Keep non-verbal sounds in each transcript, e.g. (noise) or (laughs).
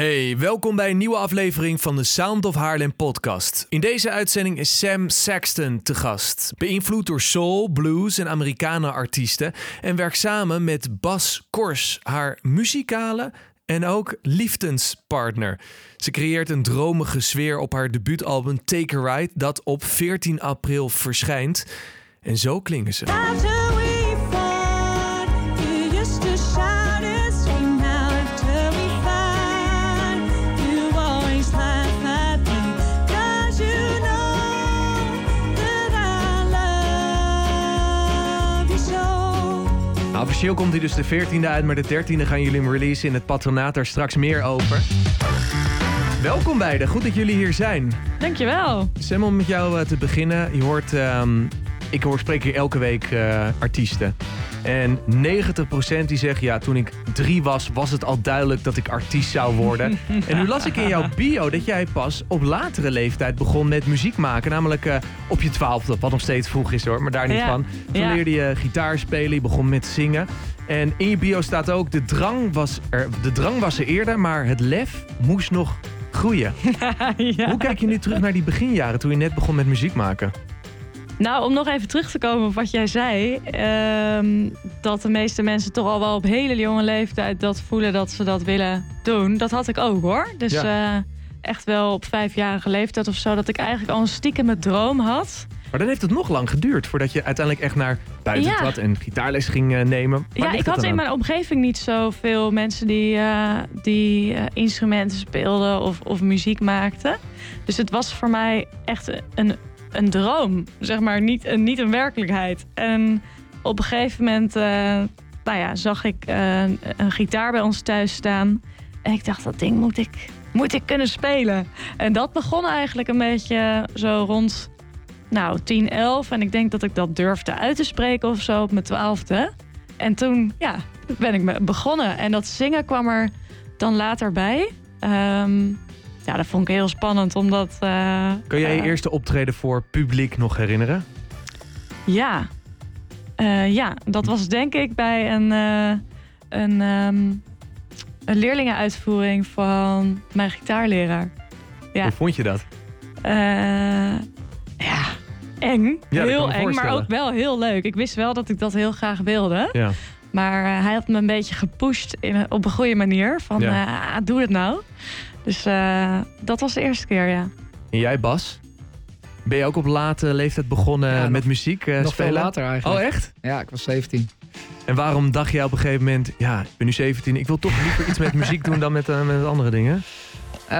Hey, welkom bij een nieuwe aflevering van de Sound of Haarlem podcast. In deze uitzending is Sam Saxton te gast. Beïnvloed door soul, blues en Amerikanen artiesten en werkt samen met Bas Kors, haar muzikale en ook liefdenspartner. Ze creëert een dromige sfeer op haar debuutalbum Take a Ride dat op 14 april verschijnt. En zo klinken ze. Officieel komt hij dus de 14e uit, maar de 13e gaan jullie hem releasen in het patronaat. Daar straks meer over. Welkom beiden, goed dat jullie hier zijn. Dankjewel. Sam, om met jou eh, te beginnen. Je hoort, ehm, ik hoor spreek hier elke week eh, artiesten. En 90% die zeggen, ja, toen ik drie was, was het al duidelijk dat ik artiest zou worden. (laughs) En nu las ik in jouw bio dat jij pas op latere leeftijd begon met muziek maken. Namelijk eh, op je twaalfde, wat nog steeds vroeg is hoor, maar daar niet Ja, van. Toen ja. leerde je gitaar spelen, je begon met zingen. En in je bio staat ook, de drang was er, de drang was er eerder, maar het lef moest nog groeien. (laughs) ja. Hoe kijk je nu terug naar die beginjaren toen je net begon met muziek maken? Nou, om nog even terug te komen op wat jij zei. ehm, dat de meeste mensen toch al wel op hele jonge leeftijd dat voelen dat ze dat willen doen. Dat had ik ook hoor. Dus eh, echt wel op vijfjarige leeftijd of zo. Dat ik eigenlijk al een stiekem droom had. Maar dan heeft het nog lang geduurd voordat je uiteindelijk echt naar buiten Ja. trad en gitaarles ging eh, nemen. Waar ja, ik had in aan? mijn omgeving niet zoveel mensen die, eh, die instrumenten speelden of, of muziek maakten. Dus het was voor mij echt een, een droom, zeg maar, niet, een, niet een werkelijkheid. En op een gegeven moment eh, nou ja, zag ik eh, een gitaar bij ons thuis staan. En ik dacht, dat ding moet ik, moet ik kunnen spelen. En dat begon eigenlijk een beetje zo rond nou, 10, 11. En ik denk dat ik dat durfde uit te spreken of zo op mijn twaalfde. En toen ja, ben ik begonnen. En dat zingen kwam er dan later bij. Ehm, ja, dat vond ik heel spannend, omdat... eh, Kun jij je eh, eerste optreden voor publiek nog herinneren? Ja. Eh, ja, dat was denk ik bij een, een, ehm, een leerlingenuitvoering van mijn gitaarleraar. Ja. Hoe vond je dat? Ja, eng. Ja, heel eng, maar ook wel heel leuk. Ik wist wel dat ik dat heel graag wilde. Ja. Maar hij had me een beetje gepusht in, op een goede manier. Van, Ja. eh, doe het nou. Dus eh, dat was de eerste keer, ja. En jij Bas? Ben je ook op late leeftijd begonnen Ja, nog- met muziek eh, Nog spelen? veel later eigenlijk. Oh echt? Ja, ik was 17. En waarom dacht jij op een gegeven moment, ja, ik ben nu 17, ik wil toch liever iets met muziek doen dan met, eh, met andere dingen? Eh,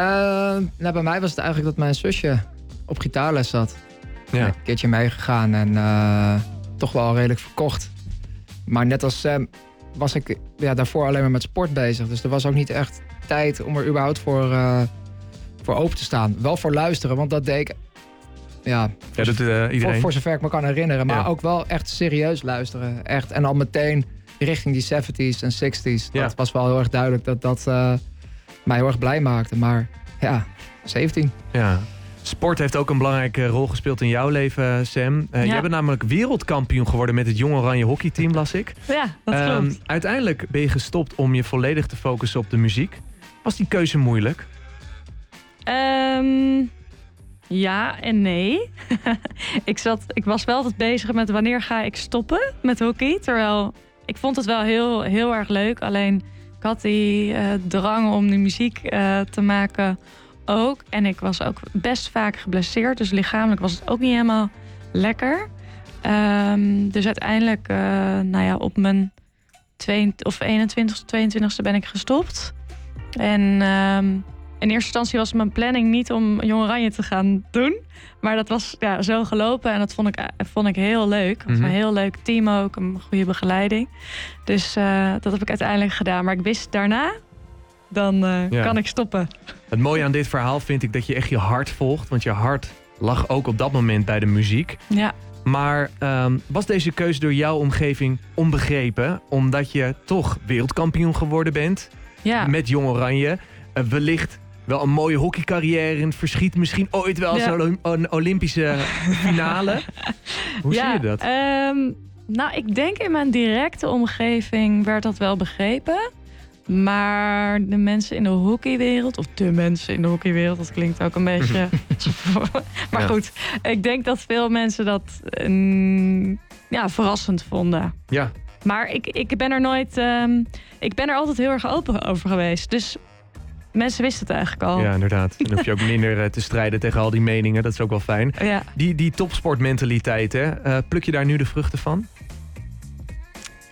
nou, bij mij was het eigenlijk dat mijn zusje op gitaarles zat. Ja. Een keertje meegegaan en eh, toch wel redelijk verkocht. Maar net als Sam was ik ja, daarvoor alleen maar met sport bezig. Dus er was ook niet echt tijd om er überhaupt voor, eh, voor open te staan. Wel voor luisteren, want dat deed ik ja, Ja, dat eh, voor, iedereen. voor zover ik me kan herinneren. Maar Ja. ook wel echt serieus luisteren. Echt. En al meteen richting die 70s en 60s. Ja. Dat was wel heel erg duidelijk dat dat eh, mij heel erg blij maakte. Maar ja, 17. Ja. Sport heeft ook een belangrijke rol gespeeld in jouw leven, Sam. Eh, Ja. Jij bent namelijk wereldkampioen geworden met het Jong Oranje hockeyteam, las ik. Ja, dat klopt. uiteindelijk ben je gestopt om je volledig te focussen op de muziek. Was die keuze moeilijk? Ehm, ja en nee. (laughs) ik, zat, ik was wel altijd bezig met wanneer ga ik stoppen met hockey. Terwijl ik vond het wel heel, heel erg leuk. Alleen ik had die eh, drang om die muziek eh, te maken ook. En ik was ook best vaak geblesseerd. Dus lichamelijk was het ook niet helemaal lekker. Ehm, dus uiteindelijk, eh, nou ja, op mijn 22 of 21ste, 22ste ben ik gestopt. En ehm, in eerste instantie was mijn planning niet om Jong Oranje te gaan doen. Maar dat was ja, zo gelopen en dat vond ik, eh, vond ik heel leuk. Het was Mhm. een heel leuk team ook, een goede begeleiding. Dus eh, dat heb ik uiteindelijk gedaan. Maar ik wist daarna, dan eh, Ja. kan ik stoppen. Het mooie aan dit verhaal vind ik dat je echt je hart volgt. Want je hart lag ook op dat moment bij de muziek. Ja. Maar ehm, was deze keuze door jouw omgeving onbegrepen? Omdat je toch wereldkampioen geworden bent Ja. met Jong Oranje. Eh, wellicht wel een mooie hockeycarrière in het verschiet. Misschien ooit wel Ja. zo'n een Olympische finale. (laughs) Hoe ja, zie je dat? ehm, nou, ik denk in mijn directe omgeving werd dat wel begrepen. Maar de mensen in de hockeywereld, of de mensen in de hockeywereld, dat klinkt ook een beetje. (laughs) (laughs) maar goed, ik denk dat veel mensen dat mm, ja, verrassend vonden. Ja, Maar ik, ik ben er nooit. ehm, ik ben er altijd heel erg open over geweest. Dus mensen wisten het eigenlijk al. ja, inderdaad. Dan hoef je ook (laughs) minder eh, te strijden tegen al die meningen. Dat is ook wel fijn. Ja. Die, die topsportmentaliteit, hè? eh, pluk je daar nu de vruchten van?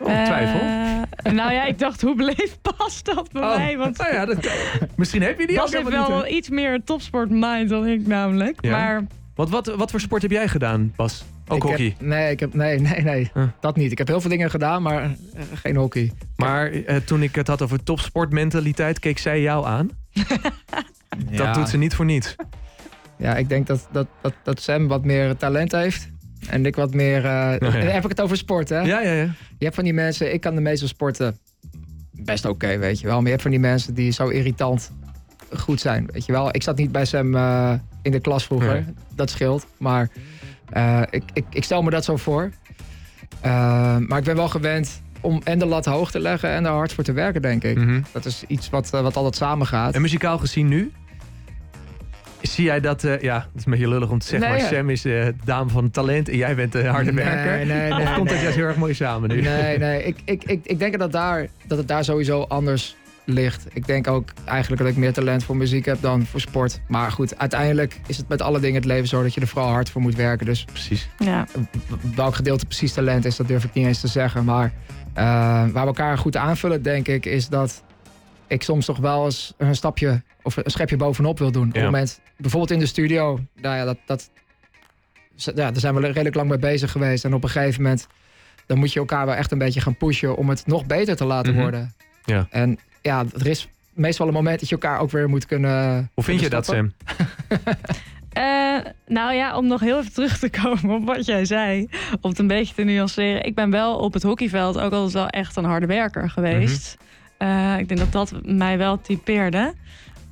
Oh, twijfel. Eh, nou ja, ik dacht, hoe beleefd past (laughs) dat bij Oh, mij? Want nou ja, dat, misschien heb je die Bas heeft wel hè? iets meer topsportmind dan ik namelijk. Ja. Maar Wat, wat, wat voor sport heb jij gedaan, Bas? Ook Ik hockey. Heb, nee, ik heb, nee, nee, nee. Huh. Dat niet. Ik heb heel veel dingen gedaan, maar eh, geen hockey. Maar eh, toen ik het had over topsportmentaliteit, keek zij jou aan. (laughs) Dat doet ze niet voor niets. Ja, ik denk dat, dat, dat, dat Sam wat meer talent heeft. En ik wat meer... eh, (laughs) ja. Dan heb ik het over sport, hè? Ja, ja, ja. Je hebt van die mensen... Ik kan de meeste sporten best oké, weet je wel. Maar je hebt van die mensen die zo irritant goed zijn, weet je wel. Ik zat niet bij Sam eh, in de klas vroeger. Nee. Dat scheelt. Maar eh, ik, ik, ik stel me dat zo voor. Eh, maar ik ben wel gewend om en de lat hoog te leggen en er hard voor te werken, denk ik. Mhm. Dat is iets wat, eh, wat altijd samengaat. En muzikaal gezien nu? Zie jij dat, ja, het is een beetje lullig om te zeggen, Nee, maar. Sam is de dame van talent en jij bent de harde Nee, werker. nee, nee, of komt dat juist heel erg mooi samen nu? Nee, nee. Ik, ik, ik, ik denk dat, daar, dat het daar sowieso anders ligt. Ik denk ook eigenlijk dat ik meer talent voor muziek heb dan voor sport. Maar goed, uiteindelijk is het met alle dingen in het leven zo dat je er vooral hard voor moet werken. Dus Precies. ja, welk gedeelte precies talent is, dat durf ik niet eens te zeggen. Maar eh, waar we elkaar goed aanvullen, denk ik, is dat ik soms toch wel eens een stapje of een schepje bovenop wil doen. Op het moment, bijvoorbeeld in de studio, nou ja, dat, dat, ja, daar zijn we redelijk lang mee bezig geweest. En op een gegeven moment, dan moet je elkaar wel echt een beetje gaan pushen om het nog beter te laten Mhm. worden. Ja. En ja, er is meestal een moment dat je elkaar ook weer moet kunnen. Hoe vind je dat. Sam? (laughs) Eh, nou ja, om nog heel even terug te komen op wat jij zei. Om het een beetje te nuanceren. Ik ben wel op het hockeyveld ook altijd wel echt een harde werker geweest. Eh, ik denk dat dat mij wel typeerde.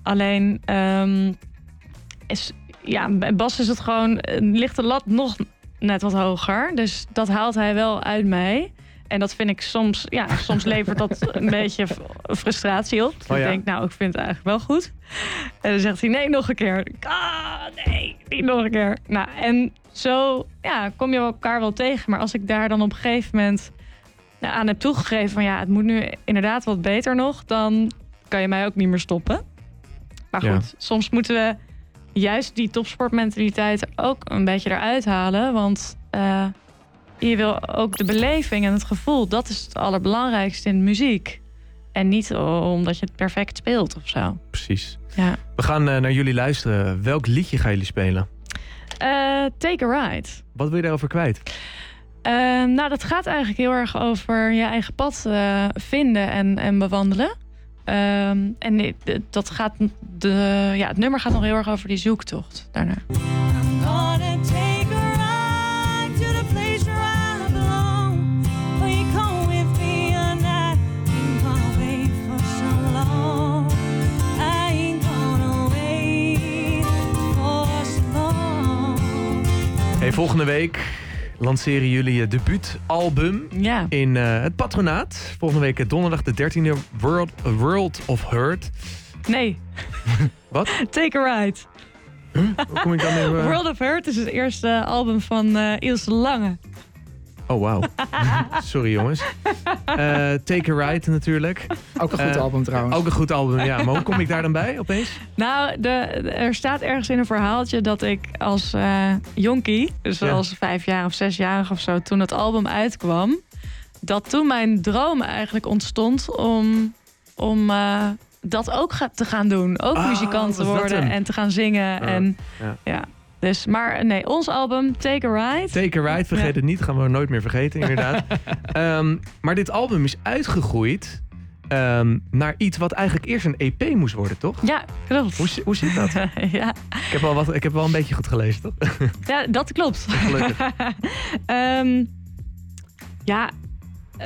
Alleen, ehm, is, ja, bij Bas is het gewoon, eh, ligt de lat nog net wat hoger. Dus dat haalt hij wel uit mij. En dat vind ik soms, ja, soms levert dat een beetje frustratie op. Oh ik denk, nou, ik vind het eigenlijk wel goed. En dan zegt hij, nee, nog een keer. Ah, nee, niet nog een keer. Nou, en zo ja, kom je elkaar wel tegen. Maar als ik daar dan op een gegeven moment nou, aan heb toegegeven... van ja, het moet nu inderdaad wat beter nog... dan kan je mij ook niet meer stoppen. Maar Ja. goed, soms moeten we juist die topsportmentaliteit ook een beetje eruit halen. Want eh, je wil ook de beleving en het gevoel... dat is het allerbelangrijkste in muziek. En niet omdat je het perfect speelt of zo. Precies. Ja. We gaan eh, naar jullie luisteren. Welk liedje gaan jullie spelen? Eh, take a ride. Wat wil je daarover kwijt? Eh, nou, dat gaat eigenlijk heel erg over je eigen pad eh, vinden en, en bewandelen. Ehm, en dat gaat de, ja, het nummer gaat nog heel erg over die zoektocht daarna. Hey, volgende week lanceren jullie je debuutalbum Ja, in eh, het patronaat. Volgende week eh, donderdag de 13e World, World of Hurt. nee. (laughs) Wat? Take a ride. Hoe kom ik dan eh, World of Hurt is het eerste album van eh Ilse Lange. Oh, wauw. (laughs) Sorry jongens. Eh, Take a Ride natuurlijk. Ook een goed Eh, album trouwens. Ook een goed album, ja. Maar hoe kom ik daar dan bij opeens? Nou, de, er staat ergens in een verhaaltje dat ik als eh jonkie, dus Ja. als vijf jaar of zesjarig of zo, toen het album uitkwam, dat toen mijn droom eigenlijk ontstond om, om eh, dat ook te gaan doen. Ook Ah, muzikant te worden en te gaan zingen. en, ja. ja. Dus, maar nee, ons album, Take a Ride. Take a Ride, vergeet Ja. het niet. Gaan we nooit meer vergeten, inderdaad. (laughs) Ehm, maar dit album is uitgegroeid ehm, naar iets wat eigenlijk eerst een EP moest worden, toch? Ja, klopt. Hoe, hoe zit dat? (laughs) ja. Ik heb, wel wat, ik heb wel een beetje goed gelezen, toch? (laughs) ja, dat klopt. Gelukkig. Ehm, ja,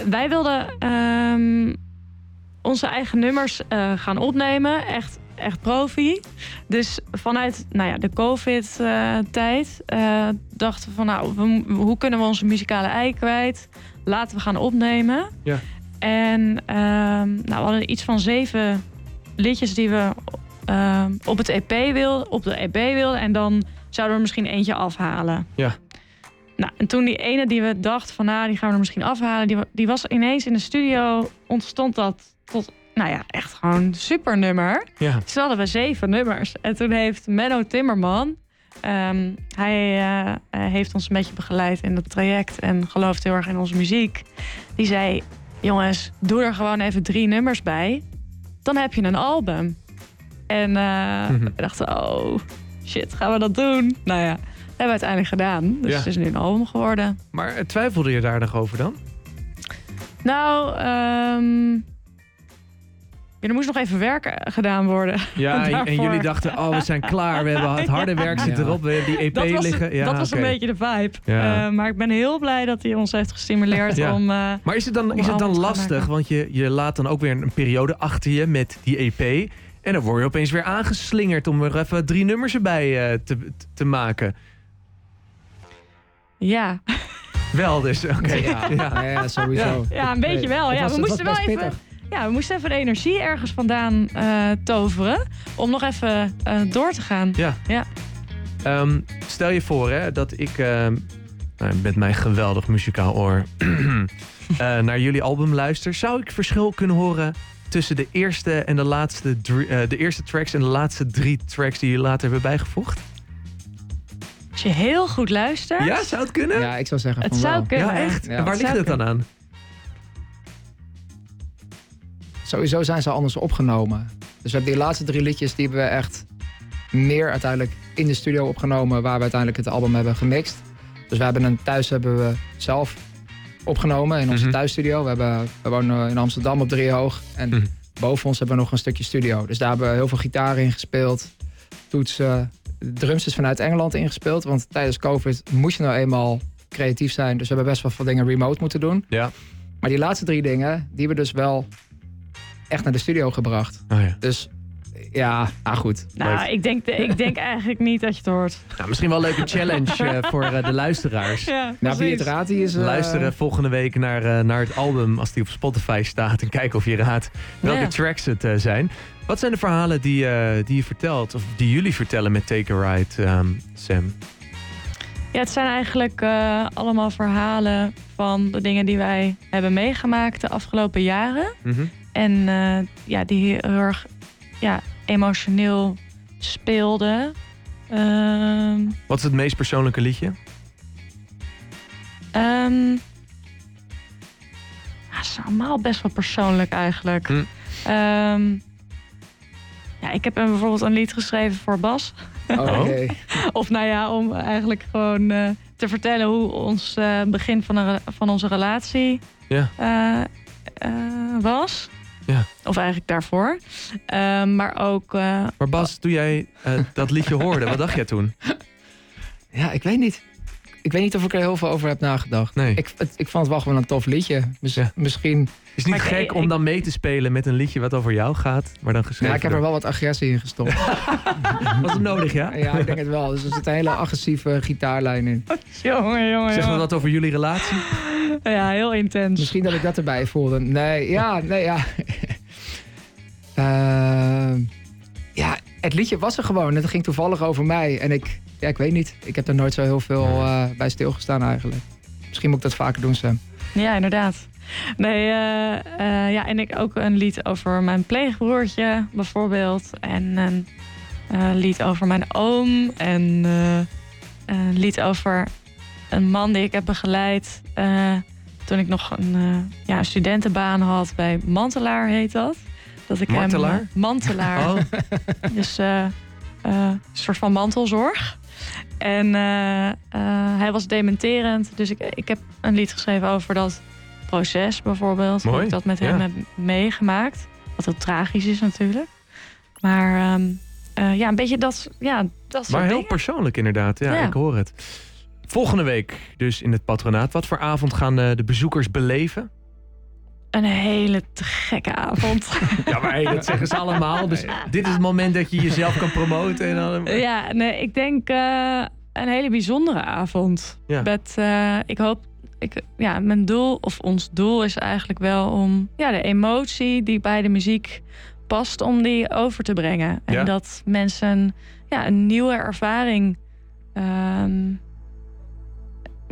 wij wilden onze eigen nummers eh, gaan opnemen. Echt, echt profi. Dus vanuit nou ja, de COVID-tijd eh, dachten we van... nou, we, hoe kunnen we onze muzikale ei kwijt? Laten we gaan opnemen. Ja. En ehm, nou, we hadden iets van zeven liedjes die we ehm, op het EP wilden, op de EP wilden. En dan zouden we er misschien eentje afhalen. Ja. Nou, en toen die ene die we dachten van, nou, die gaan we er misschien afhalen, die, die was ineens in de studio, ontstond dat tot, nou ja, echt gewoon super nummer. Ja. Dus hadden we zeven nummers. En toen heeft Menno Timmerman, ehm, hij eh, eh, heeft ons een beetje begeleid in dat traject en gelooft heel erg in onze muziek. Die zei, jongens, doe er gewoon even drie nummers bij. Dan heb je een album. En Mhm. we dachten, oh shit, gaan we dat doen? Nou ja, hebben we uiteindelijk gedaan. Dus Ja. het is nu een album geworden. Maar twijfelde je daar nog over dan? Nou, ehm, ja, er moest nog even werk eh, gedaan worden. Ja, (laughs) en jullie dachten, oh, we zijn klaar. We hebben (laughs) het harde werk zit Ja. erop. We hebben die EP Dat was, liggen. Ja, dat was een beetje de vibe. Ja. Eh, maar ik ben heel blij dat hij ons heeft gestimuleerd Ja. om... eh, Maar is het dan, is het dan lastig? Want je, je laat dan ook weer een periode achter je met die EP. En dan word je opeens weer aangeslingerd om er even drie nummers erbij eh, te, te maken. ja. Wel dus, oké. Ja, (laughs) Ja. ja. sowieso. ja, een beetje wel. Ja, was- we moesten wel even... Ja, we moesten even de energie ergens vandaan eh, toveren. Om nog even eh, door te gaan. Ja. Ja. Ehm, stel je voor hè, dat ik ehm, nou, met mijn geweldig muzikaal oor (clears throat) eh, naar jullie album luister. Zou ik verschil kunnen horen tussen de eerste en de laatste, drie- de eerste tracks en de laatste drie tracks die jullie later hebben bijgevoegd? Als je heel goed luistert... Ja, zou het kunnen? Ja, ik zou zeggen Het van zou wel. kunnen. Ja, echt? Ja. en waar Het ligt het dan aan? Sowieso zijn ze anders opgenomen. Dus we hebben die laatste drie liedjes, die hebben we echt meer uiteindelijk in de studio opgenomen, waar we uiteindelijk het album hebben gemixt. Dus we hebben een thuis hebben we zelf opgenomen in onze Mhm. thuisstudio. We, hebben, we wonen in Amsterdam op Driehoog. En Mhm. boven ons hebben we nog een stukje studio. Dus daar hebben we heel veel gitaren in gespeeld. Toetsen. Drums is vanuit Engeland ingespeeld. Want tijdens COVID moest je nou eenmaal creatief zijn. Dus we hebben best wel veel dingen remote moeten doen. Ja. Maar die laatste drie dingen, die we dus wel echt naar de studio gebracht. Oh, ja. Dus ja, nou goed. Nou, Leuk. ik denk, ik denk (laughs) eigenlijk niet dat je het hoort. Nou, misschien wel een leuke challenge eh, (laughs) voor eh, de luisteraars. Ja, Nou, wie het raadt, die is... eh, Luisteren volgende week naar, eh, naar het album als die op Spotify staat. En kijken of je raadt welke Ja. tracks het eh, zijn. Wat zijn de verhalen die, eh, die je vertelt, of die jullie vertellen met Take a Ride, ehm, Sam? Ja, het zijn eigenlijk eh, allemaal verhalen van de dingen die wij hebben meegemaakt de afgelopen jaren. Mhm. En eh, ja, die heel erg ja, emotioneel speelden. Ehm, Wat is het meest persoonlijke liedje? ehm, ja, het is allemaal best wel persoonlijk eigenlijk. Hm. Ehm, ja, ik heb een- bijvoorbeeld een lied geschreven voor Bas. Oh, Oké. (laughs) Of nou ja, om eigenlijk gewoon eh, te vertellen hoe ons eh, begin van, een, van onze relatie Ja. eh, eh, was. Ja. Of eigenlijk daarvoor. Eh, maar ook, eh, Maar Bas, toen jij eh, dat liedje hoorde, wat dacht jij toen? (laughs) Ja, ik weet niet. Ik weet niet of ik er heel veel over heb nagedacht. Nee. Ik, het- ik vond het wel gewoon een tof liedje. Mis- Ja. Misschien... Is het niet Maar ik- gek om dan mee te spelen met een liedje wat over jou gaat, maar dan geschreven Ja, ik heb er wel wat agressie in gestopt. (laughs) Was het nodig, ja? ja, ik denk het wel. Dus er zit een hele agressieve gitaarlijn in. (laughs) jongen, jongen, Zeg maar wat over jullie relatie? (laughs) Ja, heel intens. Misschien dat ik dat erbij voelde. Nee, ja, nee, ja. (laughs) Ehm, ja, het liedje was er gewoon. Het ging toevallig over mij. En ik, ja, ik weet niet. Ik heb er nooit zo heel veel eh, bij stilgestaan eigenlijk. Misschien moet ik dat vaker doen, Sam. Ja, inderdaad. Nee, eh, eh, ja, en ik ook een lied over mijn pleegbroertje bijvoorbeeld. En een eh, lied over mijn oom. En eh, een lied over een man die ik heb begeleid eh, toen ik nog een, eh, ja, studentenbaan had bij Mantelaar heet dat. dat ik hem, Martelaar? eh, Mantelaar. Oh, (laughs) Dus eh, een soort van mantelzorg. En hij was dementerend. Dus ik, ik heb een lied geschreven over dat proces bijvoorbeeld. Hoe Mooi, ik dat met hem ja. heb meegemaakt. Wat heel tragisch is natuurlijk. Maar ehm, eh, ja, een beetje dat, ja, dat maar heel dingen. persoonlijk inderdaad. Ja, Ja. ik hoor het. Volgende week dus in het patronaat. Wat voor avond gaan eh, de bezoekers beleven? Een hele te gekke avond. (laughs) Ja, maar hey, dat zeggen ze allemaal. Dus dit is het moment dat je jezelf kan promoten. En dan... ja, nee, ik denk eh, een hele bijzondere avond. Ja. Met, eh, ik hoop ik, ja, mijn doel of ons doel is eigenlijk wel om ja, de emotie die bij de muziek past, om die over te brengen. En Ja. dat mensen ja, een nieuwe ervaring ehm,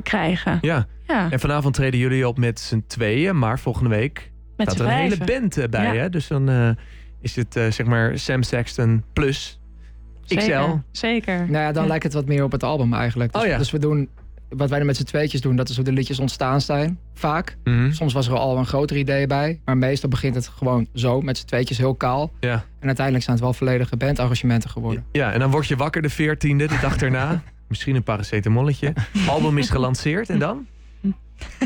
krijgen. Ja, Ja, en vanavond treden jullie op met z'n tweeën, maar volgende week met staat er een hele band eh, bij. Ja. Hè? Dus dan eh, is het eh, zeg maar Sam Sexton plus XL. Zeker, zeker. Nou ja, dan Ja. lijkt het wat meer op het album eigenlijk. Dus, Oh ja. dus we doen, wat wij dan met z'n tweetjes doen, dat is hoe de liedjes ontstaan zijn. Vaak. Mhm. Soms was er al een groter idee bij. Maar meestal begint het gewoon zo, met z'n tweetjes heel kaal. Ja. En uiteindelijk zijn het wel volledige bandarrangementen geworden. ja, en dan word je wakker de 14e, de dag erna. (laughs) Misschien een paracetamolletje. (laughs) Album is gelanceerd en dan?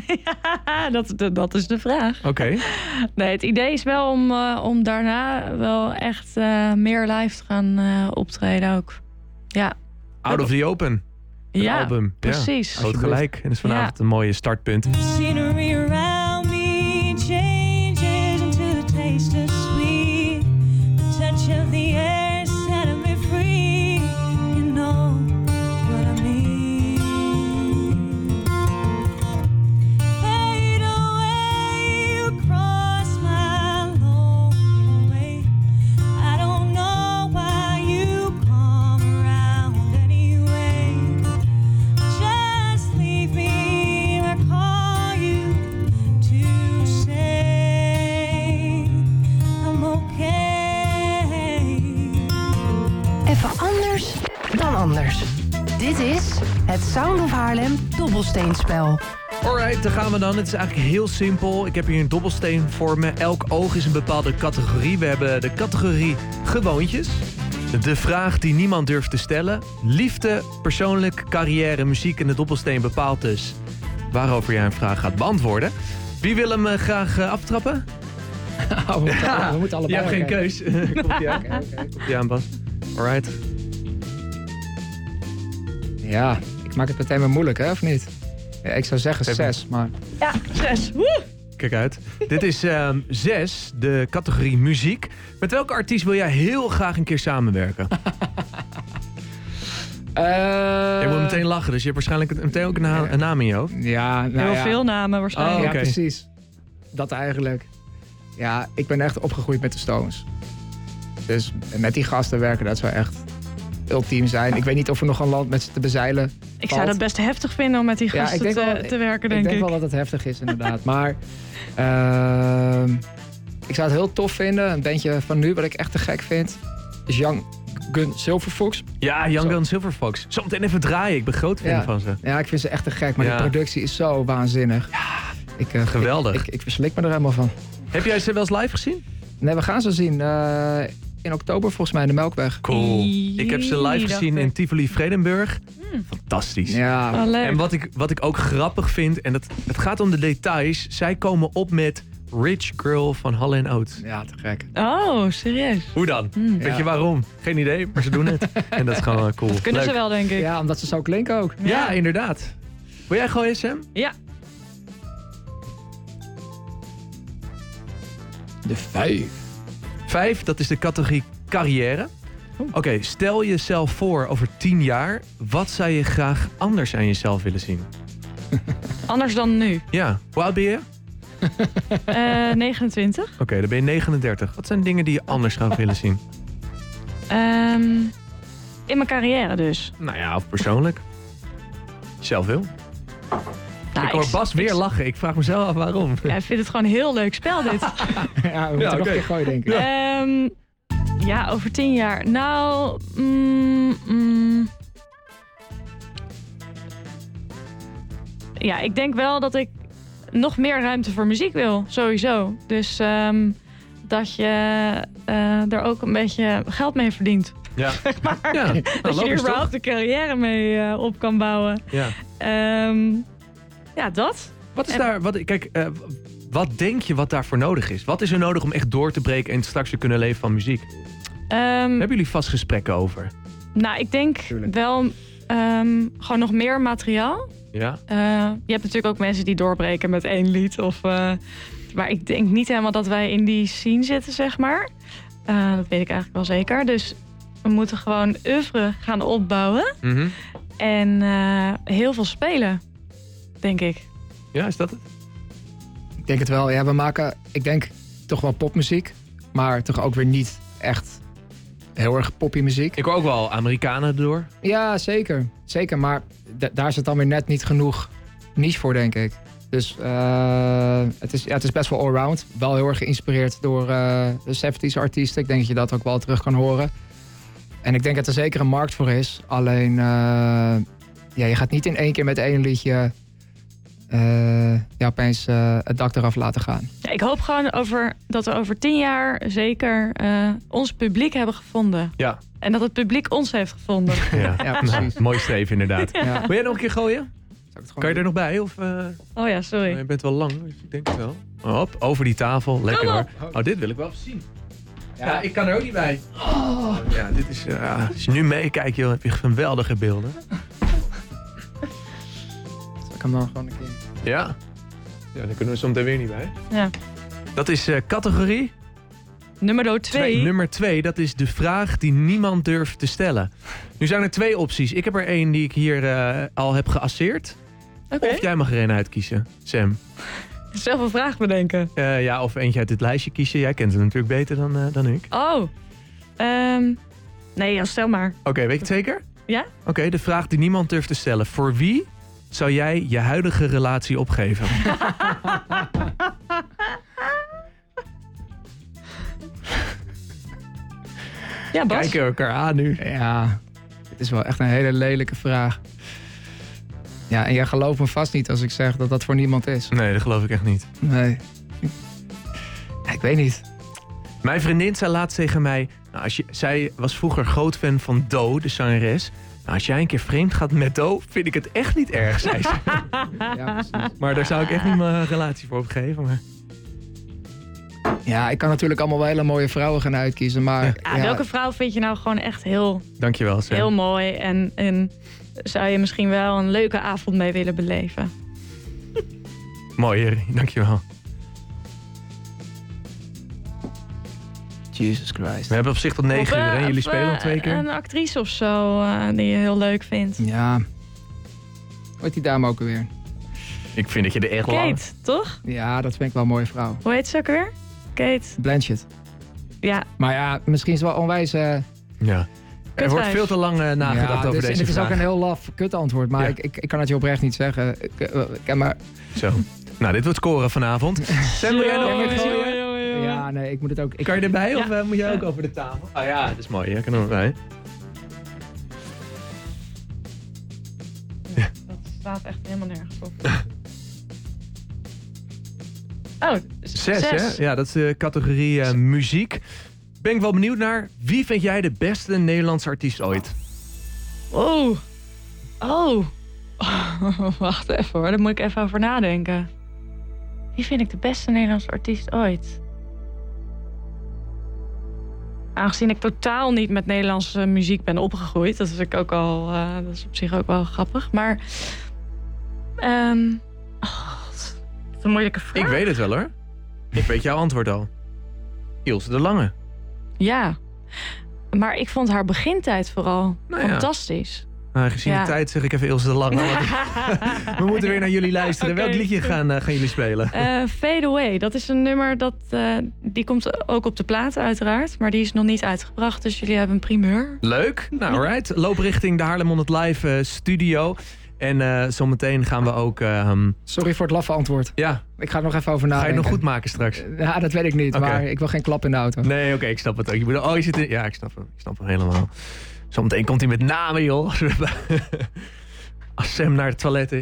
Ja, dat, dat, dat is de vraag. Oké. Nee, het idee is wel om, eh, om daarna wel echt eh, meer live te gaan eh, optreden ook. Ja, Out of the Open. Ja album. precies. Ja, groot gelijk. En dat is vanavond een mooie startpunt. Is het Sound of Haarlem dobbelsteenspel. Alright, daar gaan we dan. Het is eigenlijk heel simpel. Ik heb hier een dobbelsteen voor me. Elk oog is een bepaalde categorie. We hebben de categorie gewoontjes. De vraag die niemand durft te stellen. Liefde, persoonlijk, carrière, muziek en de dobbelsteen bepaalt dus waarover jij een vraag gaat beantwoorden. Wie wil hem eh, graag eh, aftrappen? (laughs) Oh, we, moeten, we moeten Je allebei. hebt geen keus. (laughs) Komt ie aan. Oké, oké. Komt ie aan, Bas. Alright. Ja, ik maak het meteen maar moeilijk, hè, of niet? Ja, ik zou zeggen Even- zes, maar... Ja, zes. Woe! Kijk uit. (laughs) Dit is ehm, zes, de categorie muziek. Met welke artiest wil jij heel graag een keer samenwerken? (laughs) Eh, Je moet meteen lachen, dus je hebt waarschijnlijk meteen ook een, na- een naam in je hoofd. Ja, nou Heel ja. veel namen waarschijnlijk. Oh, Ja, oké. precies. Dat eigenlijk. Ja, ik ben echt opgegroeid met de Stones. Dus met die gasten werken, dat zou echt ultiem zijn. Ik weet niet of er nog een land met ze te bezeilen. Ik valt. zou dat best heftig vinden om met die Ja, gasten ik denk te, wel- te werken, denk ik ik. denk wel dat het heftig is, inderdaad. (laughs) maar ehm, ik zou het heel tof vinden. Een bandje van nu, wat ik echt te gek vind, is Young Gun Silverfox. Ja, Young. Gun Silverfox. Zometeen even draaien, ik ben groot fan Ja. van ze. Ja, ik vind ze echt te gek, maar Ja. de productie is zo waanzinnig. Ja, ik, eh, Geweldig. Ik, ik, ik verslik me er helemaal van. Heb jij ze wel eens live gezien? Nee, we gaan ze zien eh, in oktober volgens mij in de Melkweg. Cool. Ik heb ze live gezien in. Tivoli Vredenburg. Fantastisch. Ja, Oh. En wat ik, wat ik ook grappig vind, en dat, het gaat om de details. Zij komen op met Rich Girl van Halle en Oates. ja, te gek. Oh, serieus. Hoe dan? Hmm. Weet Ja. je waarom? Geen idee, maar ze doen het. (laughs) en dat is gewoon cool. Kunnen Leuk. ze wel, denk ik. Ja, omdat ze zo klinken ook. Ja, inderdaad. Wil jij gooien, Sam? Ja. De vijf. Vijf, dat is de categorie carrière. Oké, stel jezelf voor over tien jaar. Wat zou je graag anders aan jezelf willen zien? (laughs) Anders dan nu. Ja, hoe oud ben je? Oké, Eh 29. dan ben je 39. Wat zijn dingen die je anders zou willen zien? Ehm, in mijn carrière dus. Nou ja, of persoonlijk. Zelf wil. Nou, ik hoor Bas weer lachen. Ik vraag mezelf af waarom. Ja, ik vind het gewoon een heel leuk spel dit. (laughs) Ja, we moeten nog oké. een keer gooien, denk ik. Ehm, ja, over tien jaar. Nou, mm, mm. ja, ik denk wel dat ik nog meer ruimte voor muziek wil, sowieso. Dus ehm, dat je eh, er ook een beetje geld mee verdient. Ja, (laughs) ja nou, dat je er überhaupt een carrière mee eh, op kan bouwen. Ja. Ehm, ja, dat. Wat is En- daar, wat, kijk, eh, wat denk je wat daarvoor nodig is? Wat is er nodig om echt door te breken en straks te kunnen leven van muziek? Ehm, Hebben jullie vast gesprekken over? nou, ik denk Tuurlijk. wel ehm, gewoon nog meer materiaal. Ja? Eh, je hebt natuurlijk ook mensen die doorbreken met één lied. Of, eh, maar ik denk niet helemaal dat wij in die scene zitten, zeg maar. Eh, dat weet ik eigenlijk wel zeker. Dus we moeten gewoon oeuvre gaan opbouwen. Mhm. En eh, heel veel spelen, denk ik. Ja, is dat het? Ik denk het wel. Ja, we maken, ik denk, toch wel popmuziek. Maar toch ook weer niet echt heel erg poppy muziek. Ik hoor ook wel Amerikanen erdoor. Ja, zeker. Zeker, maar da- daar het dan weer net niet genoeg niche voor, denk ik. Dus eh, het, is, ja, het is best wel allround. Wel heel erg geïnspireerd door eh, de 70s artiesten. Ik denk dat je dat ook wel terug kan horen. En ik denk dat er zeker een markt voor is. Alleen, eh, ja, je gaat niet in één keer met één liedje eh, ja, opeens eh, het dak eraf laten gaan. Ja, ik hoop gewoon over, dat we over tien jaar zeker eh, ons publiek hebben gevonden. Ja. En dat het publiek ons heeft gevonden. (laughs) Ja, Ja, precies. mooi streven inderdaad. Ja. Wil jij nog een keer gooien? Zou ik het Kan je er nog bij? Of, eh, Oh ja, sorry. je bent wel lang, dus ik denk het wel. Hop, over die tafel. Lekker hoor. Oh, dit wil ik wel even zien. Ja, Ja. ik kan er ook niet bij. Oh, ja, dit is... als je nu meekijkt, joh, heb je geweldige beelden. Zal ik hem dan gewoon een keer... Ja? Ja, daar kunnen we soms weer niet bij. Ja. Dat is eh, categorie Nummer twee. Nummer twee, dat is de vraag die niemand durft te stellen. Nu zijn er twee opties. Ik heb er één die ik hier eh, al heb geasseerd. Oké. Of jij mag er een uitkiezen, Sam. Zelf een vraag bedenken. Eh, ja, of eentje uit dit lijstje kiezen. Jij kent het natuurlijk beter dan, eh, dan ik. Oh. Ehm, nee, ja, stel maar. Oké, weet je het zeker? Ja? Oké, de vraag die niemand durft te stellen. Voor wie zou jij je huidige relatie opgeven? (laughs) Ja, Bas. Kijken elkaar aan nu. Ja, het is wel echt een hele lelijke vraag. Ja, en jij gelooft me vast niet als ik zeg dat dat voor niemand is. Nee, dat geloof ik echt niet. Nee. Ja, ik weet niet. Mijn vriendin zei laatst tegen mij... Nou, als je, zij was vroeger groot fan van Do, de zangeres. Nou, als jij een keer vreemd gaat met Do, vind ik het echt niet erg, zei ze. (laughs) Ja, precies. Maar daar zou ik echt niet mijn relatie voor opgeven. Maar... ja, ik kan natuurlijk allemaal wel hele mooie vrouwen gaan uitkiezen, maar... Ja, ja, welke vrouw vind je nou gewoon echt heel, Dankjewel, Sam. heel mooi? En, en zou je misschien wel een leuke avond mee willen beleven? Mooi, Jerry. Dankjewel. Jesus Christ. We hebben op zich tot negen uur, hè? Jullie of, spelen eh, twee keer. Een actrice of zo eh, die je heel leuk vindt. Ja. Hoe heet die dame ook alweer? Ik vind dat je er echt lang... Kate, toch? Ja, dat vind ik wel een mooie vrouw. Hoe heet ze ook weer? Kate. Blanchett. Ja, Maar ja, misschien is het wel onwijs... eh, Ja. Er wordt veel te lang eh, nagedacht ja, over dus- deze en Het is ook een heel laf kut antwoord, maar Ja. ik, ik, ik kan het je oprecht niet zeggen. Ik, maar... Zo. Nou, dit wordt scoren vanavond. (laughs) Sam, wil jij nog Jongen. Ja, nee, ik moet het ook... Ik, Kan je erbij of Ja. eh, moet jij ook Ja. over de tafel? Ah ja, dat is mooi. Jij kan er nog bij. Dat staat echt helemaal nergens op. (laughs) Oh, Zes, hè? Ja, dat is de categorie eh, muziek. Ben ik wel benieuwd naar. Wie vind jij de beste Nederlandse artiest ooit? Oh. Oh. (laughs) Wacht even hoor, daar moet ik even over nadenken. Wie vind ik de beste Nederlandse artiest ooit? Aangezien ik totaal niet met Nederlandse muziek ben opgegroeid, dat is ik ook al, eh, dat is op zich ook wel grappig. Maar, ehm oh, dat is een moeilijke vraag. Ik weet het wel hoor. Ik weet jouw antwoord al. Ilse de Lange. Ja, maar ik vond haar begintijd vooral Nou ja. fantastisch. Nou, gezien Ja. de tijd zeg ik even Ilse de Lange. (laughs) We moeten weer naar jullie luisteren. Welk liedje gaan, eh, gaan jullie spelen? Eh, Fade Away, dat is een nummer dat eh, die komt ook op de plaat uiteraard, maar die is nog niet uitgebracht, dus jullie hebben een primeur. Leuk. Nou, (laughs) alright. Loop richting de Haarlem 100 Live eh, studio. En eh, zometeen gaan we ook... ehm, Sorry voor het laffe antwoord. ja, Ik ga er nog even over ga je nadenken. het nog goed maken straks? Ja, dat weet ik niet, Oké. maar ik wil geen klap in de auto. Nee, oké, ik snap het ook. Oh, je zit in... Ja, ik snap hem. Ik snap hem helemaal. Zometeen komt hij met namen, joh. (laughs) Als Sam naar het toilet is.